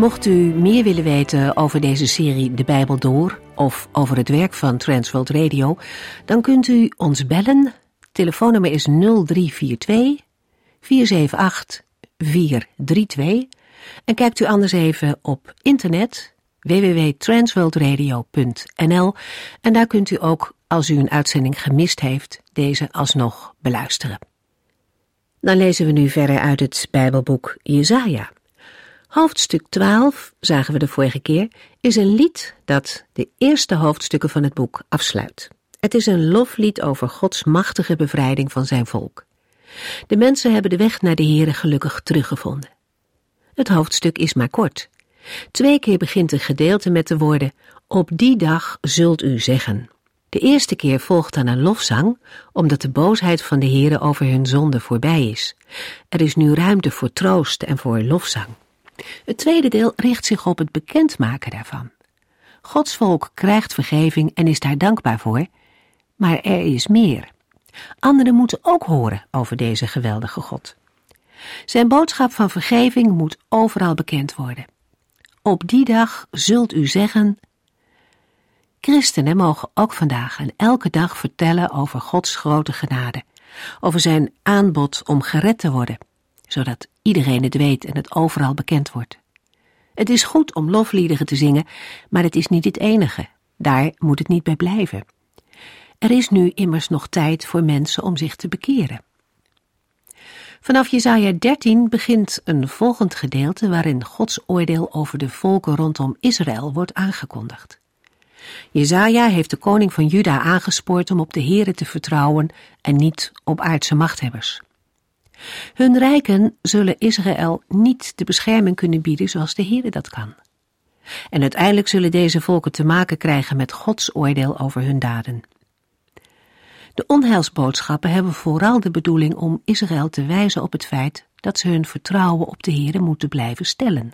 Mocht u meer willen weten over deze serie De Bijbel Door of over het werk van Transworld Radio, dan kunt u ons bellen. Telefoonnummer is 0342 478 432 en kijkt u anders even op internet www.transworldradio.nl en daar kunt u ook, als u een uitzending gemist heeft, deze alsnog beluisteren. Dan lezen we nu verder uit het Bijbelboek Jesaja. Hoofdstuk 12, zagen we de vorige keer, is een lied dat de eerste hoofdstukken van het boek afsluit. Het is een loflied over Gods machtige bevrijding van zijn volk. De mensen hebben de weg naar de Here gelukkig teruggevonden. Het hoofdstuk is maar kort. Twee keer begint een gedeelte met de woorden: Op die dag zult u zeggen. De eerste keer volgt dan een lofzang, omdat de boosheid van de Here over hun zonde voorbij is. Er is nu ruimte voor troost en voor lofzang. Het tweede deel richt zich op het bekendmaken daarvan. Gods volk krijgt vergeving en is daar dankbaar voor, maar er is meer. Anderen moeten ook horen over deze geweldige God. Zijn boodschap van vergeving moet overal bekend worden. Op die dag zult u zeggen. Christenen mogen ook vandaag en elke dag vertellen over Gods grote genade, over zijn aanbod om gered te worden zodat iedereen het weet en het overal bekend wordt. Het is goed om lofliederen te zingen, maar het is niet het enige. Daar moet het niet bij blijven. Er is nu immers nog tijd voor mensen om zich te bekeren. Vanaf Jesaja 13 begint een volgend gedeelte waarin Gods oordeel over de volken rondom Israël wordt aangekondigd. Jezaja heeft de koning van Juda aangespoord om op de Here te vertrouwen en niet op aardse machthebbers. Hun rijken zullen Israël niet de bescherming kunnen bieden zoals de Heere dat kan. En uiteindelijk zullen deze volken te maken krijgen met Gods oordeel over hun daden. De onheilsboodschappen hebben vooral de bedoeling om Israël te wijzen op het feit dat ze hun vertrouwen op de Heere moeten blijven stellen.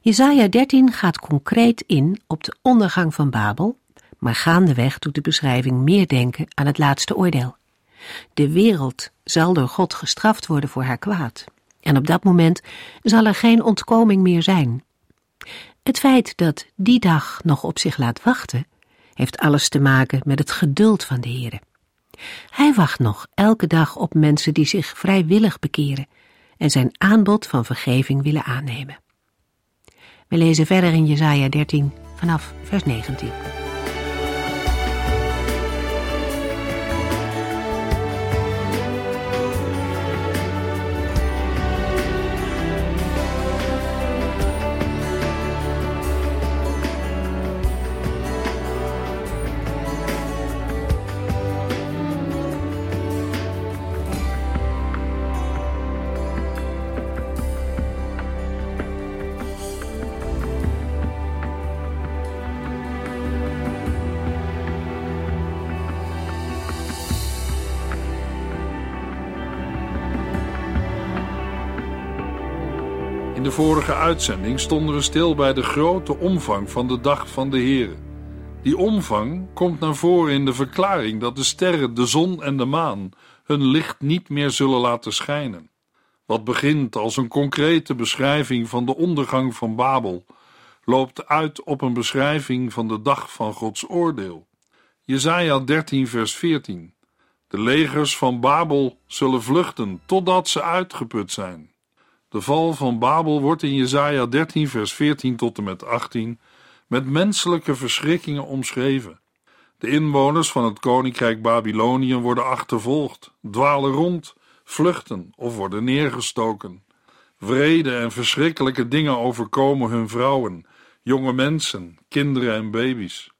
Jesaja 13 gaat concreet in op de ondergang van Babel, maar gaandeweg doet de beschrijving meer denken aan het laatste oordeel. De wereld zal door God gestraft worden voor haar kwaad. En op dat moment zal er geen ontkoming meer zijn. Het feit dat die dag nog op zich laat wachten, heeft alles te maken met het geduld van de Heere. Hij wacht nog elke dag op mensen die zich vrijwillig bekeren en zijn aanbod van vergeving willen aannemen. We lezen verder in Jesaja 13 vanaf vers 19. Vorige uitzending stonden we stil bij de grote omvang van de dag van de Here. Die omvang komt naar voren in de verklaring dat de sterren, de zon en de maan hun licht niet meer zullen laten schijnen. Wat begint als een concrete beschrijving van de ondergang van Babel, loopt uit op een beschrijving van de dag van Gods oordeel. Jesaja 13 vers 14 De legers van Babel zullen vluchten totdat ze uitgeput zijn. De val van Babel wordt in Jesaja 13 vers 14 tot en met 18 met menselijke verschrikkingen omschreven. De inwoners van het koninkrijk Babylonië worden achtervolgd, dwalen rond, vluchten of worden neergestoken. Vrede en verschrikkelijke dingen overkomen hun vrouwen, jonge mensen, kinderen en baby's.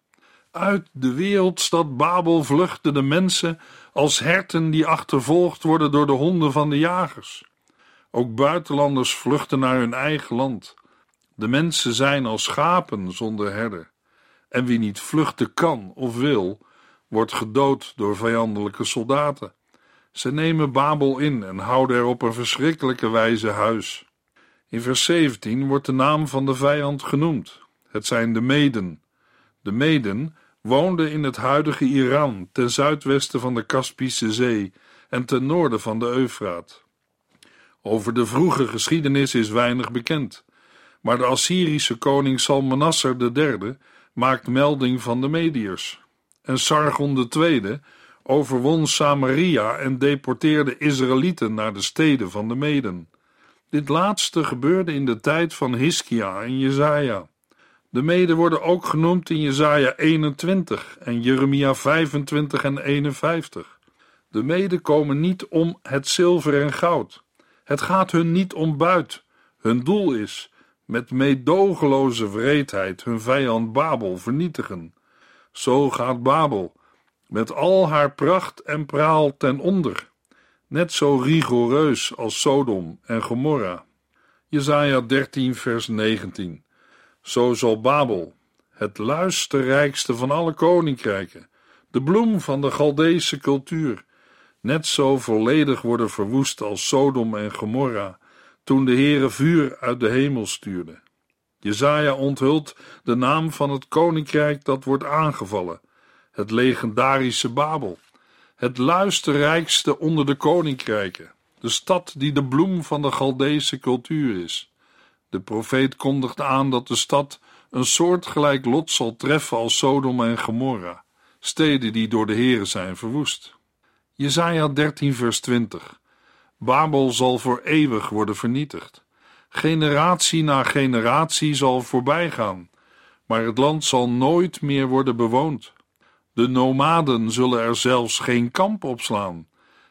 Uit de wereldstad Babel vluchten de mensen als herten die achtervolgd worden door de honden van de jagers. Ook buitenlanders vluchten naar hun eigen land. De mensen zijn als schapen zonder herder. En wie niet vluchten kan of wil, wordt gedood door vijandelijke soldaten. Ze nemen Babel in en houden er op een verschrikkelijke wijze huis. In vers 17 wordt de naam van de vijand genoemd. Het zijn de Meden. De Meden woonden in het huidige Iran, ten zuidwesten van de Kaspische Zee en ten noorden van de Eufraat. Over de vroege geschiedenis is weinig bekend, maar de Assyrische koning Salmanasser III maakt melding van de Mediërs. En Sargon II overwon Samaria en deporteerde Israëlieten naar de steden van de Meden. Dit laatste gebeurde in de tijd van Hiskia en Jezaja. De Meden worden ook genoemd in Jezaja 21 en Jeremia 25 en 51. De Meden komen niet om het zilver en goud. Het gaat hun niet om buit. Hun doel is met meedogenloze wreedheid hun vijand Babel vernietigen. Zo gaat Babel met al haar pracht en praal ten onder, net zo rigoureus als Sodom en Gomorra. Jesaja 13 vers 19 Zo zal Babel, het luisterrijkste van alle koninkrijken, de bloem van de Galdeese cultuur, net zo volledig worden verwoest als Sodom en Gomorra, toen de Heere vuur uit de hemel stuurde. Jezaja onthult de naam van het koninkrijk dat wordt aangevallen, het legendarische Babel, het luisterrijkste onder de koninkrijken, de stad die de bloem van de Galdeese cultuur is. De profeet kondigt aan dat de stad een soortgelijk lot zal treffen als Sodom en Gomorra, steden die door de Heere zijn verwoest. Jesaja 13 vers 20 Babel zal voor eeuwig worden vernietigd. Generatie na generatie zal voorbijgaan, maar het land zal nooit meer worden bewoond. De nomaden zullen er zelfs geen kamp opslaan,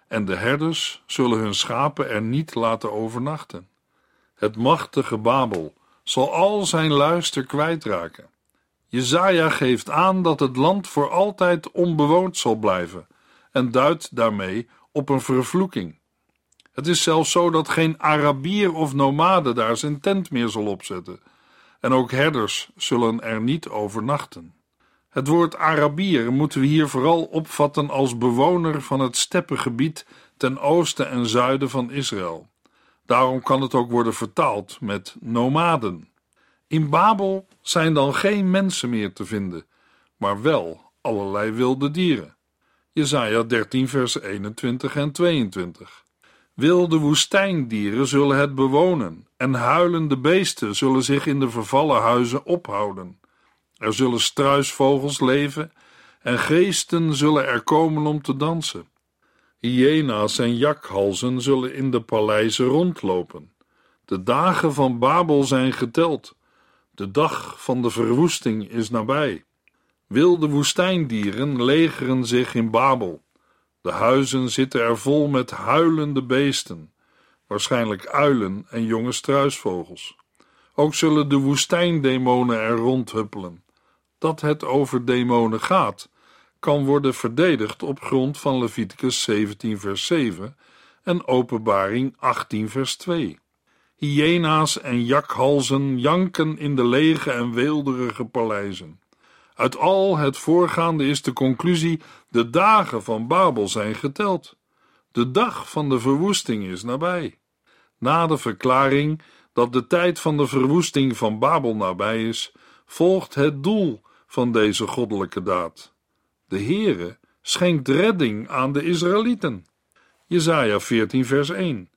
en de herders zullen hun schapen er niet laten overnachten. Het machtige Babel zal al zijn luister kwijtraken. Jezaja geeft aan dat het land voor altijd onbewoond zal blijven en duidt daarmee op een vervloeking. Het is zelfs zo dat geen Arabier of nomade daar zijn tent meer zal opzetten, en ook herders zullen er niet overnachten. Het woord Arabier moeten we hier vooral opvatten als bewoner van het steppengebied ten oosten en zuiden van Israël. Daarom kan het ook worden vertaald met nomaden. In Babel zijn dan geen mensen meer te vinden, maar wel allerlei wilde dieren. Jesaja 13 vers 21 en 22. Wilde woestijndieren zullen het bewonen en huilende beesten zullen zich in de vervallen huizen ophouden. Er zullen struisvogels leven en geesten zullen er komen om te dansen. Hyena's en jakhalzen zullen in de paleizen rondlopen. De dagen van Babel zijn geteld. De dag van de verwoesting is nabij. Wilde woestijndieren legeren zich in Babel. De huizen zitten er vol met huilende beesten, waarschijnlijk uilen en jonge struisvogels. Ook zullen de woestijndemonen er rondhuppelen dat het over demonen gaat, kan worden verdedigd op grond van Leviticus 17 vers 7 en Openbaring 18 vers 2. Hyena's en jakhalzen janken in de lege en weelderige paleizen. Uit al het voorgaande is de conclusie: de dagen van Babel zijn geteld. De dag van de verwoesting is nabij. Na de verklaring dat de tijd van de verwoesting van Babel nabij is, volgt het doel van deze goddelijke daad. De Heere schenkt redding aan de Israëlieten. Jesaja 14 vers 1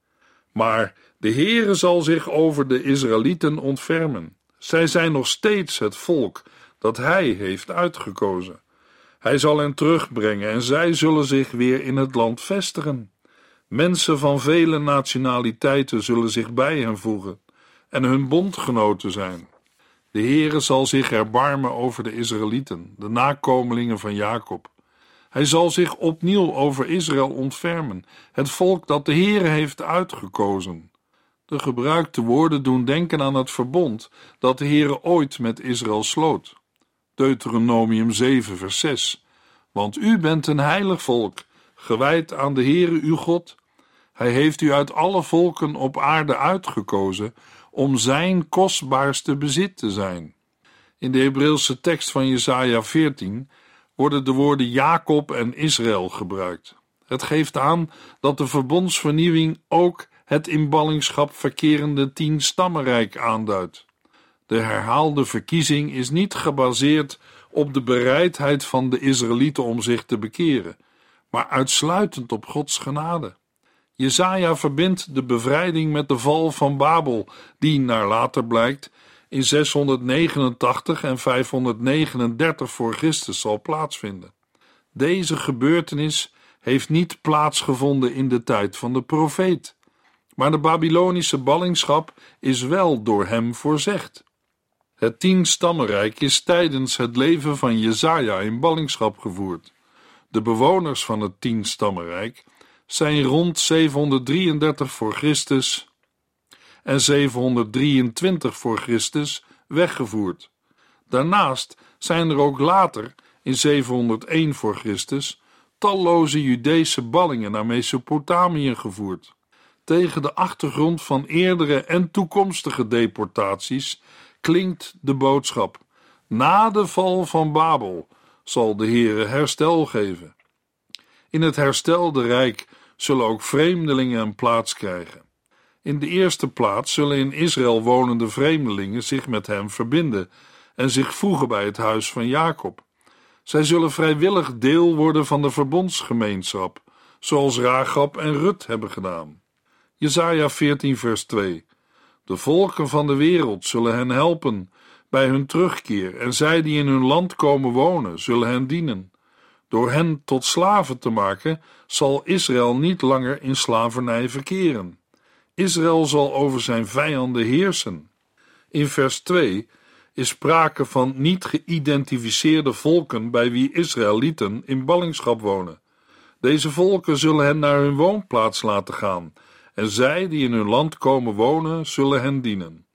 Maar de Heere zal zich over de Israëlieten ontfermen. Zij zijn nog steeds het volk dat hij heeft uitgekozen. Hij zal hen terugbrengen en zij zullen zich weer in het land vestigen. Mensen van vele nationaliteiten zullen zich bij hen voegen en hun bondgenoten zijn. De Heere zal zich erbarmen over de Israëlieten, de nakomelingen van Jacob. Hij zal zich opnieuw over Israël ontfermen, het volk dat de Heere heeft uitgekozen. De gebruikte woorden doen denken aan het verbond dat de Heere ooit met Israël sloot. Deuteronomium 7 vers 6 Want u bent een heilig volk, gewijd aan de Heere uw God. Hij heeft u uit alle volken op aarde uitgekozen om zijn kostbaarste bezit te zijn. In de Hebreeuwse tekst van Jesaja 14 worden de woorden Jacob en Israël gebruikt. Het geeft aan dat de verbondsvernieuwing ook het in ballingschap verkerende tien stammenrijk aanduidt. De herhaalde verkiezing is niet gebaseerd op de bereidheid van de Israëlieten om zich te bekeren, maar uitsluitend op Gods genade. Jesaja verbindt de bevrijding met de val van Babel, die naar later blijkt in 689 en 539 voor Christus zal plaatsvinden. Deze gebeurtenis heeft niet plaatsgevonden in de tijd van de profeet, maar de Babylonische ballingschap is wel door hem voorzegd. Het tienstammenrijk is tijdens het leven van Jezaja in ballingschap gevoerd. De bewoners van het tienstammenrijk zijn rond 733 voor Christus en 723 voor Christus weggevoerd. Daarnaast zijn er ook later, in 701 voor Christus, talloze Judese ballingen naar Mesopotamië gevoerd. Tegen de achtergrond van eerdere en toekomstige deportaties klinkt de boodschap: na de val van Babel zal de Heere herstel geven. In het herstelde rijk zullen ook vreemdelingen een plaats krijgen. In de eerste plaats zullen in Israël wonende vreemdelingen zich met hem verbinden en zich voegen bij het huis van Jacob. Zij zullen vrijwillig deel worden van de verbondsgemeenschap, zoals Ragab en Rut hebben gedaan. Jesaja 14 vers 2 De volken van de wereld zullen hen helpen bij hun terugkeer en zij die in hun land komen wonen zullen hen dienen. Door hen tot slaven te maken, zal Israël niet langer in slavernij verkeren. Israël zal over zijn vijanden heersen. In vers 2 is sprake van niet geïdentificeerde volken bij wie Israëlieten in ballingschap wonen. Deze volken zullen hen naar hun woonplaats laten gaan, en zij die in hun land komen wonen, zullen hen dienen.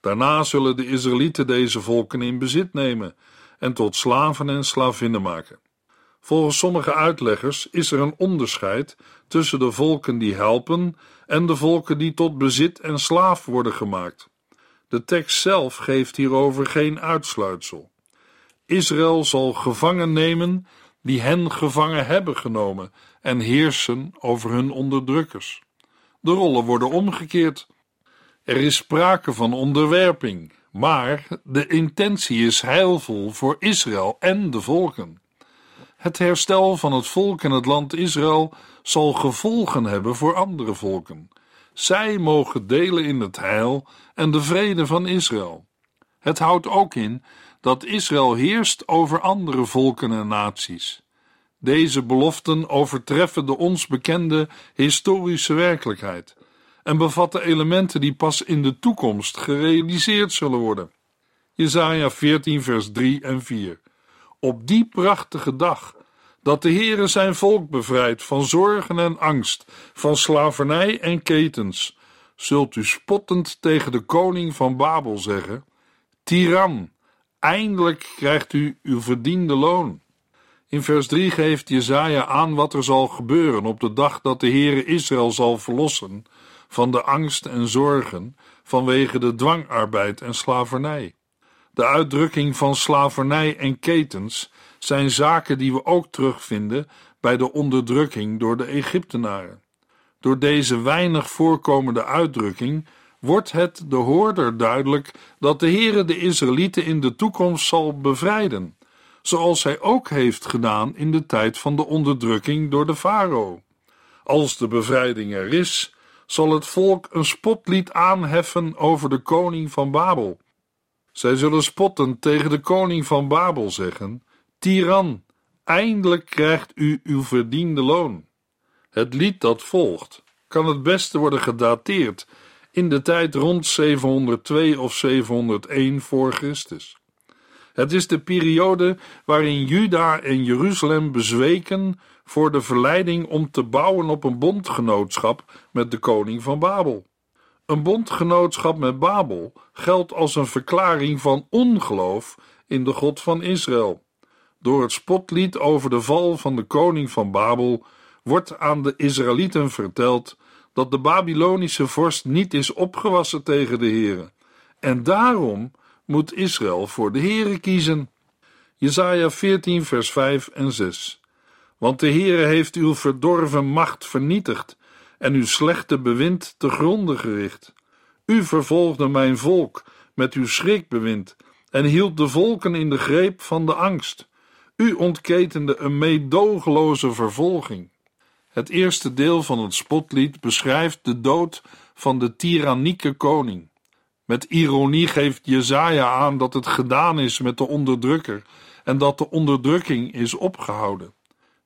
Daarna zullen de Israëlieten deze volken in bezit nemen en tot slaven en slavinnen maken. Volgens sommige uitleggers is er een onderscheid tussen de volken die helpen en de volken die tot bezit en slaaf worden gemaakt. De tekst zelf geeft hierover geen uitsluitsel. Israël zal gevangen nemen die hen gevangen hebben genomen en heersen over hun onderdrukkers. De rollen worden omgekeerd. Er is sprake van onderwerping, maar de intentie is heilvol voor Israël en de volken. Het herstel van het volk en het land Israël zal gevolgen hebben voor andere volken. Zij mogen delen in het heil en de vrede van Israël. Het houdt ook in dat Israël heerst over andere volken en naties. Deze beloften overtreffen de ons bekende historische werkelijkheid en bevatten elementen die pas in de toekomst gerealiseerd zullen worden. Jesaja 14 vers 3 en 4 op die prachtige dag dat de Heere zijn volk bevrijdt van zorgen en angst, van slavernij en ketens, zult u spottend tegen de koning van Babel zeggen: Tiran, eindelijk krijgt u uw verdiende loon. In vers 3 geeft Jezaja aan wat er zal gebeuren op de dag dat de Heere Israël zal verlossen van de angst en zorgen vanwege de dwangarbeid en slavernij. De uitdrukking van slavernij en ketens zijn zaken die we ook terugvinden bij de onderdrukking door de Egyptenaren. Door deze weinig voorkomende uitdrukking wordt het de hoorder duidelijk dat de Heere de Israëlieten in de toekomst zal bevrijden, zoals hij ook heeft gedaan in de tijd van de onderdrukking door de farao. Als de bevrijding er is, zal het volk een spotlied aanheffen over de koning van Babel zij zullen spotten tegen de koning van Babel zeggen: Tiran, eindelijk krijgt u uw verdiende loon. Het lied dat volgt kan het beste worden gedateerd in de tijd rond 702 of 701 voor Christus. Het is de periode waarin Juda en Jeruzalem bezweken voor de verleiding om te bouwen op een bondgenootschap met de koning van Babel. Een bondgenootschap met Babel geldt als een verklaring van ongeloof in de God van Israël. Door het spotlied over de val van de koning van Babel wordt aan de Israëlieten verteld dat de Babylonische vorst niet is opgewassen tegen de Heere. En daarom moet Israël voor de Heere kiezen. Jesaja 14 vers 5 en 6 Want de Heere heeft uw verdorven macht vernietigd en uw slechte bewind te gronden gericht. U vervolgde mijn volk met uw schrikbewind en hield de volken in de greep van de angst. U ontketende een meedogenloze vervolging. Het eerste deel van het spotlied beschrijft de dood van de tyrannieke koning. Met ironie geeft Jezaja aan dat het gedaan is met de onderdrukker en dat de onderdrukking is opgehouden.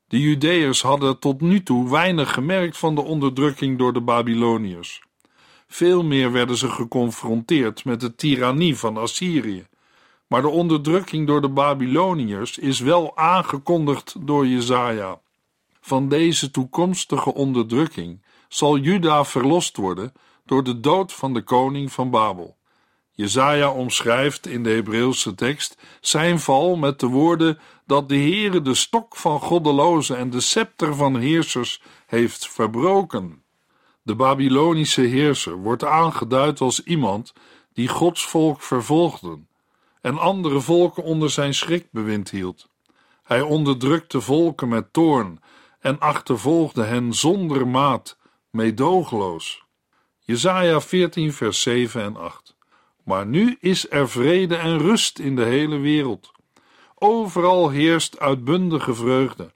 De Judeërs hadden tot nu toe weinig gemerkt van de onderdrukking door de Babyloniërs. Veel meer werden ze geconfronteerd met de tirannie van Assyrië. Maar de onderdrukking door de Babyloniërs is wel aangekondigd door Jezaja. Van deze toekomstige onderdrukking zal Juda verlost worden door de dood van de koning van Babel. Jezaja omschrijft in de Hebreeuwse tekst zijn val met de woorden dat de Heere de stok van goddelozen en de scepter van heersers heeft verbroken. De Babylonische heerser wordt aangeduid als iemand die Gods volk vervolgde en andere volken onder zijn schrikbewind hield. Hij onderdrukte volken met toorn en achtervolgde hen zonder maat, meedogenloos. Jesaja 14 vers 7 en 8 Maar nu is er vrede en rust in de hele wereld. Overal heerst uitbundige vreugde.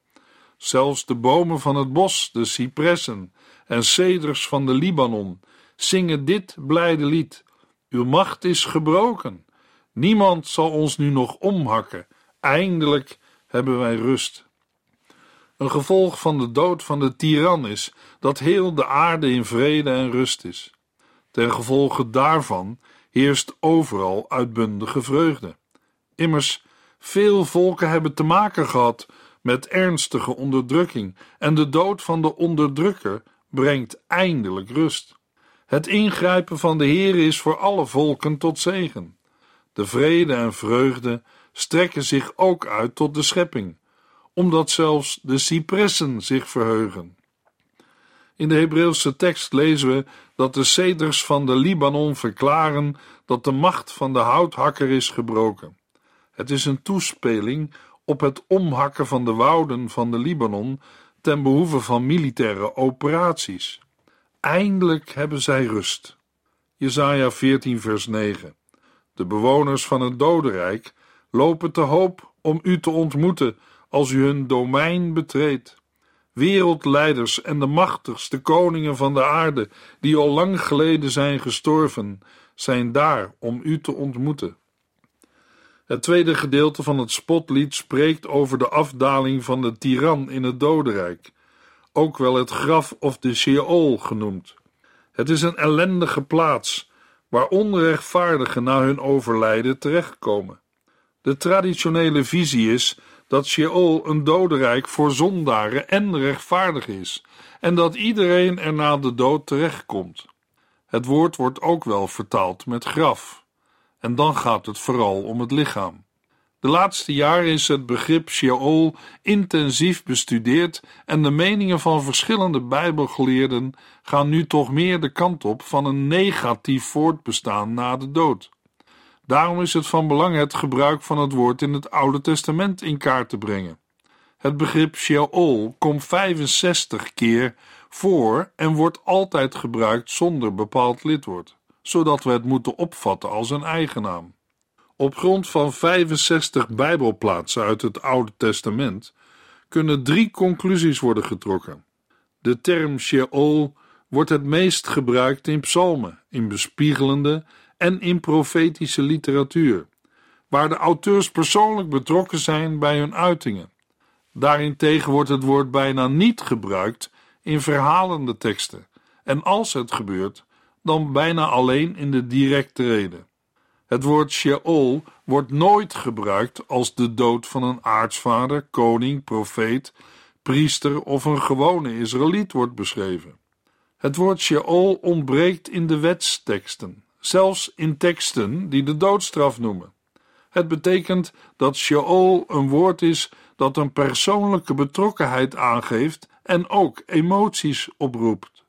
Zelfs de bomen van het bos, de cipressen en ceders van de Libanon, zingen dit blijde lied. Uw macht is gebroken. Niemand zal ons nu nog omhakken. Eindelijk hebben wij rust. Een gevolg van de dood van de tiran is dat heel de aarde in vrede en rust is. Ten gevolge daarvan heerst overal uitbundige vreugde. Immers, veel volken hebben te maken gehad met ernstige onderdrukking, en de dood van de onderdrukker brengt eindelijk rust. Het ingrijpen van de Heer is voor alle volken tot zegen. De vrede en vreugde strekken zich ook uit tot de schepping omdat zelfs de cipressen zich verheugen. In de Hebreeuwse tekst lezen we dat de ceders van de Libanon verklaren dat de macht van de houthakker is gebroken. Het is een toespeling op het omhakken van de wouden van de Libanon ten behoeve van militaire operaties. Eindelijk hebben zij rust. Jesaja 14 vers 9 De bewoners van het dodenrijk lopen te hoop om u te ontmoeten als u hun domein betreedt. Wereldleiders en de machtigste koningen van de aarde, die al lang geleden zijn gestorven, zijn daar om u te ontmoeten. Het tweede gedeelte van het spotlied spreekt over de afdaling van de tiran in het dodenrijk, ook wel het graf of de Sheol genoemd. Het is een ellendige plaats waar onrechtvaardigen na hun overlijden terechtkomen. De traditionele visie is dat Sheol een dodenrijk voor zondaren en rechtvaardig is, en dat iedereen er na de dood terechtkomt. Het woord wordt ook wel vertaald met graf, en dan gaat het vooral om het lichaam. De laatste jaren is het begrip Sheol intensief bestudeerd en de meningen van verschillende Bijbelgeleerden gaan nu toch meer de kant op van een negatief voortbestaan na de dood. Daarom is het van belang het gebruik van het woord in het Oude Testament in kaart te brengen. Het begrip Sheol komt 65 keer voor en wordt altijd gebruikt zonder bepaald lidwoord, zodat we het moeten opvatten als een eigennaam. Op grond van 65 Bijbelplaatsen uit het Oude Testament kunnen drie conclusies worden getrokken. De term Sheol wordt het meest gebruikt in psalmen, in bespiegelende en in profetische literatuur, waar de auteurs persoonlijk betrokken zijn bij hun uitingen. Daarentegen wordt het woord bijna niet gebruikt in verhalende teksten, en als het gebeurt, dan bijna alleen in de directe reden. Het woord Sheol wordt nooit gebruikt als de dood van een aartsvader, koning, profeet, priester of een gewone Israëliet wordt beschreven. Het woord Sheol ontbreekt in de wetsteksten zelfs in teksten die de doodstraf noemen. Het betekent dat Sheol een woord is dat een persoonlijke betrokkenheid aangeeft en ook emoties oproept.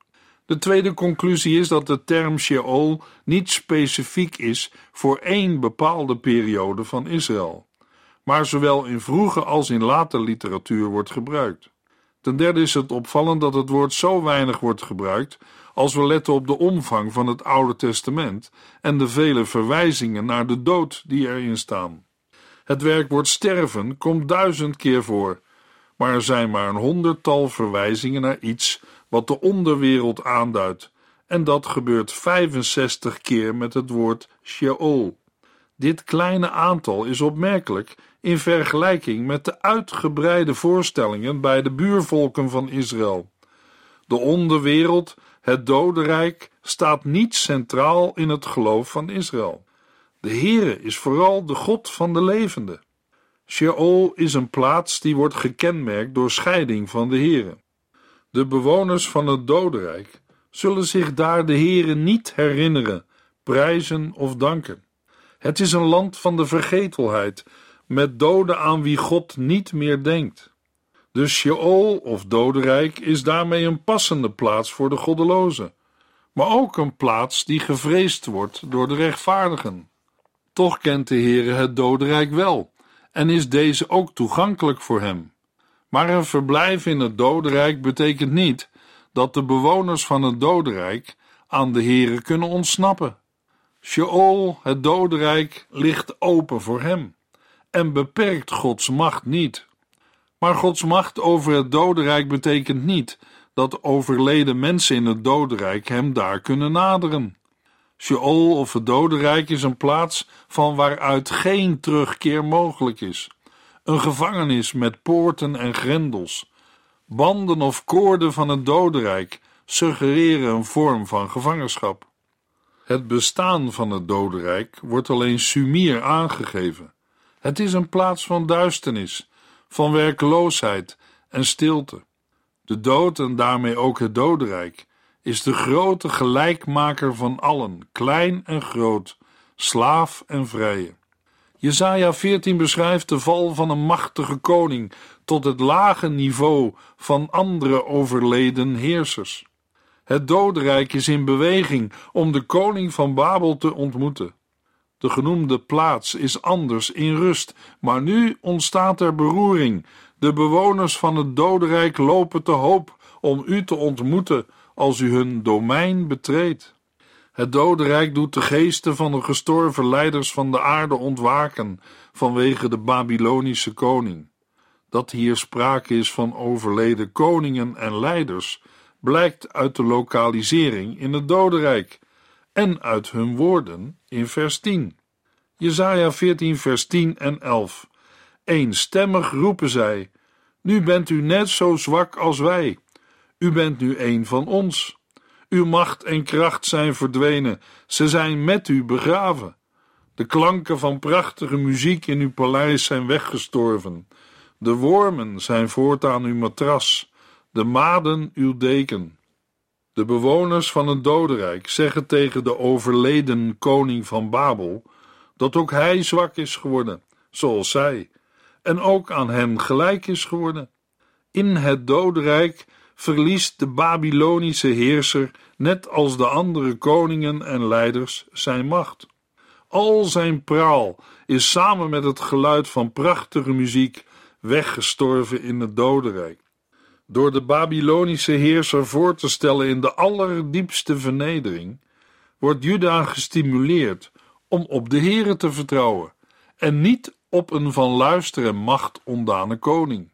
De tweede conclusie is dat de term Sheol niet specifiek is voor één bepaalde periode van Israël, maar zowel in vroege als in late literatuur wordt gebruikt. Ten derde is het opvallend dat het woord zo weinig wordt gebruikt als we letten op de omvang van het Oude Testament en de vele verwijzingen naar de dood die erin staan. Het werkwoord sterven komt duizend keer voor, maar er zijn maar een honderdtal verwijzingen naar iets wat de onderwereld aanduidt, en dat gebeurt 65 keer met het woord Sheol. Dit kleine aantal is opmerkelijk in vergelijking met de uitgebreide voorstellingen bij de buurvolken van Israël. De onderwereld, het dodenrijk, staat niet centraal in het geloof van Israël. De Heere is vooral de God van de levenden. Sheol is een plaats die wordt gekenmerkt door scheiding van de Heere. De bewoners van het dodenrijk zullen zich daar de Heere niet herinneren, prijzen of danken. Het is een land van de vergetelheid, met doden aan wie God niet meer denkt. De Sheol of dodenrijk is daarmee een passende plaats voor de goddelozen, maar ook een plaats die gevreesd wordt door de rechtvaardigen. Toch kent de Heere het dodenrijk wel en is deze ook toegankelijk voor hem. Maar een verblijf in het dodenrijk betekent niet dat de bewoners van het dodenrijk aan de Heere kunnen ontsnappen. Sheol, het dodenrijk, ligt open voor hem en beperkt Gods macht niet. Maar Gods macht over het dodenrijk betekent niet dat overleden mensen in het dodenrijk hem daar kunnen naderen. Sheol of het dodenrijk is een plaats van waaruit geen terugkeer mogelijk is. Een gevangenis met poorten en grendels. Banden of koorden van het dodenrijk suggereren een vorm van gevangenschap. Het bestaan van het dodenrijk wordt alleen sumier aangegeven. Het is een plaats van duisternis, van werkeloosheid en stilte. De dood en daarmee ook het dodenrijk is de grote gelijkmaker van allen, klein en groot, slaaf en vrije. Jesaja 14 beschrijft de val van een machtige koning tot het lage niveau van andere overleden heersers. Het dodenrijk is in beweging om de koning van Babel te ontmoeten. De genoemde plaats is anders in rust, maar nu ontstaat er beroering. De bewoners van het dodenrijk lopen te hoop om u te ontmoeten als u hun domein betreedt. Het dodenrijk doet de geesten van de gestorven leiders van de aarde ontwaken vanwege de Babylonische koning. Dat hier sprake is van overleden koningen en leiders, blijkt uit de lokalisering in het dodenrijk en uit hun woorden in vers 10. Jesaja 14 vers 10 en 11. Eenstemmig roepen zij, nu bent u net zo zwak als wij. U bent nu een van ons. Uw macht en kracht zijn verdwenen, ze zijn met u begraven. De klanken van prachtige muziek in uw paleis zijn weggestorven. De wormen zijn voortaan uw matras, de maden uw deken. De bewoners van het dodenrijk zeggen tegen de overleden koning van Babel dat ook hij zwak is geworden, zoals zij, en ook aan hen gelijk is geworden. In het dodenrijk verliest de Babylonische heerser, net als de andere koningen en leiders, zijn macht. Al zijn praal is samen met het geluid van prachtige muziek weggestorven in het dodenrijk. Door de Babylonische heerser voor te stellen in de allerdiepste vernedering, wordt Juda gestimuleerd om op de Heere te vertrouwen en niet op een van luister en macht ondane koning.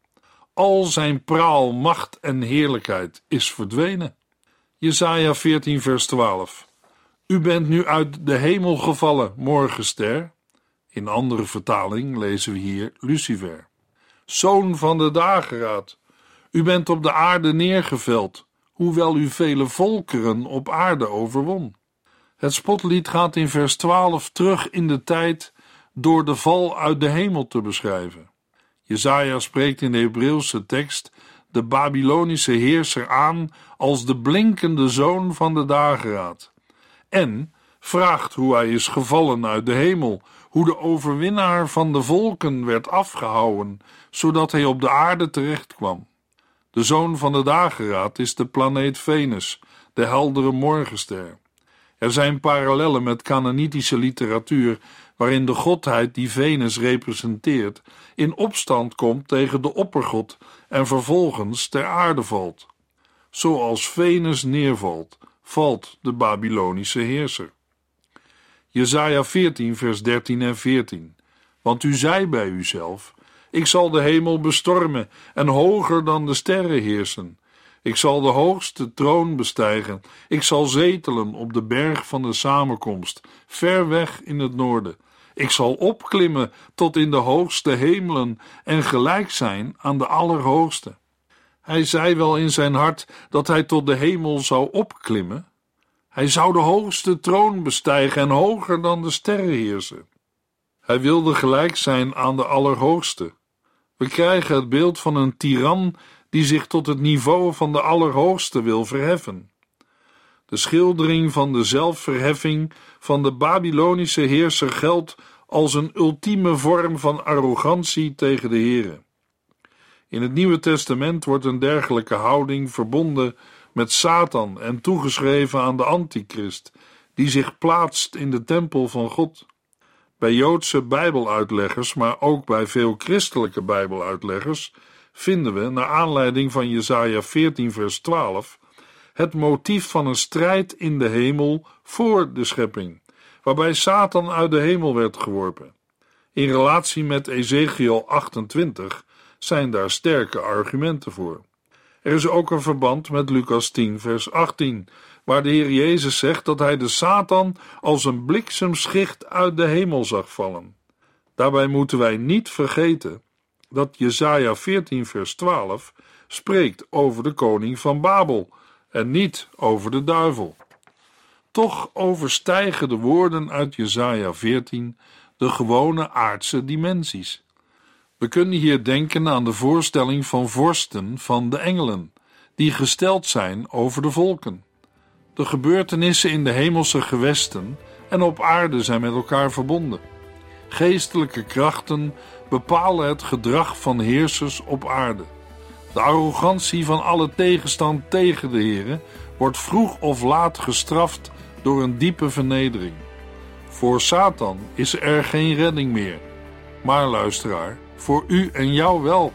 Al zijn praal, macht en heerlijkheid is verdwenen. Jesaja 14 vers 12 U bent nu uit de hemel gevallen, morgenster. In andere vertaling lezen we hier Lucifer. Zoon van de dageraad, u bent op de aarde neergeveld, hoewel u vele volkeren op aarde overwon. Het spotlied gaat in vers 12 terug in de tijd door de val uit de hemel te beschrijven. Jezaja spreekt in de Hebreeuwse tekst de Babylonische heerser aan als de blinkende zoon van de dageraad. En vraagt hoe hij is gevallen uit de hemel, hoe de overwinnaar van de volken werd afgehouden, zodat hij op de aarde terecht kwam. De zoon van de dageraad is de planeet Venus, de heldere morgenster. Er zijn parallellen met Canaanitische literatuur, waarin de godheid die Venus representeert, in opstand komt tegen de oppergod en vervolgens ter aarde valt. Zoals Venus neervalt, valt de Babylonische heerser. Jesaja 14, vers 13 en 14. Want u zei bij uzelf: Ik zal de hemel bestormen en hoger dan de sterren heersen. Ik zal de hoogste troon bestijgen. Ik zal zetelen op de berg van de samenkomst, ver weg in het noorden. Ik zal opklimmen tot in de hoogste hemelen en gelijk zijn aan de Allerhoogste. Hij zei wel in zijn hart dat hij tot de hemel zou opklimmen. Hij zou de hoogste troon bestijgen en hoger dan de sterren heersen. Hij wilde gelijk zijn aan de Allerhoogste. We krijgen het beeld van een tiran die zich tot het niveau van de Allerhoogste wil verheffen. De schildering van de zelfverheffing van de Babylonische heerser geldt als een ultieme vorm van arrogantie tegen de Here. In het Nieuwe Testament wordt een dergelijke houding verbonden met Satan en toegeschreven aan de Antichrist, die zich plaatst in de tempel van God. Bij Joodse Bijbeluitleggers, maar ook bij veel christelijke Bijbeluitleggers, vinden we, naar aanleiding van Jesaja 14, vers 12, het motief van een strijd in de hemel voor de schepping, waarbij Satan uit de hemel werd geworpen. In relatie met Ezekiel 28 zijn daar sterke argumenten voor. Er is ook een verband met Lucas 10, vers 18, waar de Heer Jezus zegt dat hij de Satan als een bliksemschicht uit de hemel zag vallen. Daarbij moeten wij niet vergeten dat Jesaja 14, vers 12 spreekt over de koning van Babel en niet over de duivel. Toch overstijgen de woorden uit Jesaja 14 de gewone aardse dimensies. We kunnen hier denken aan de voorstelling van vorsten van de engelen, die gesteld zijn over de volken. De gebeurtenissen in de hemelse gewesten en op aarde zijn met elkaar verbonden. Geestelijke krachten bepalen het gedrag van heersers op aarde. De arrogantie van alle tegenstand tegen de Here wordt vroeg of laat gestraft door een diepe vernedering. Voor Satan is er geen redding meer. Maar luisteraar, voor u en jou wel.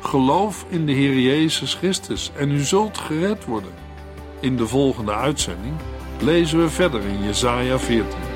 Geloof in de Heer Jezus Christus en u zult gered worden. In de volgende uitzending lezen we verder in Jesaja 14.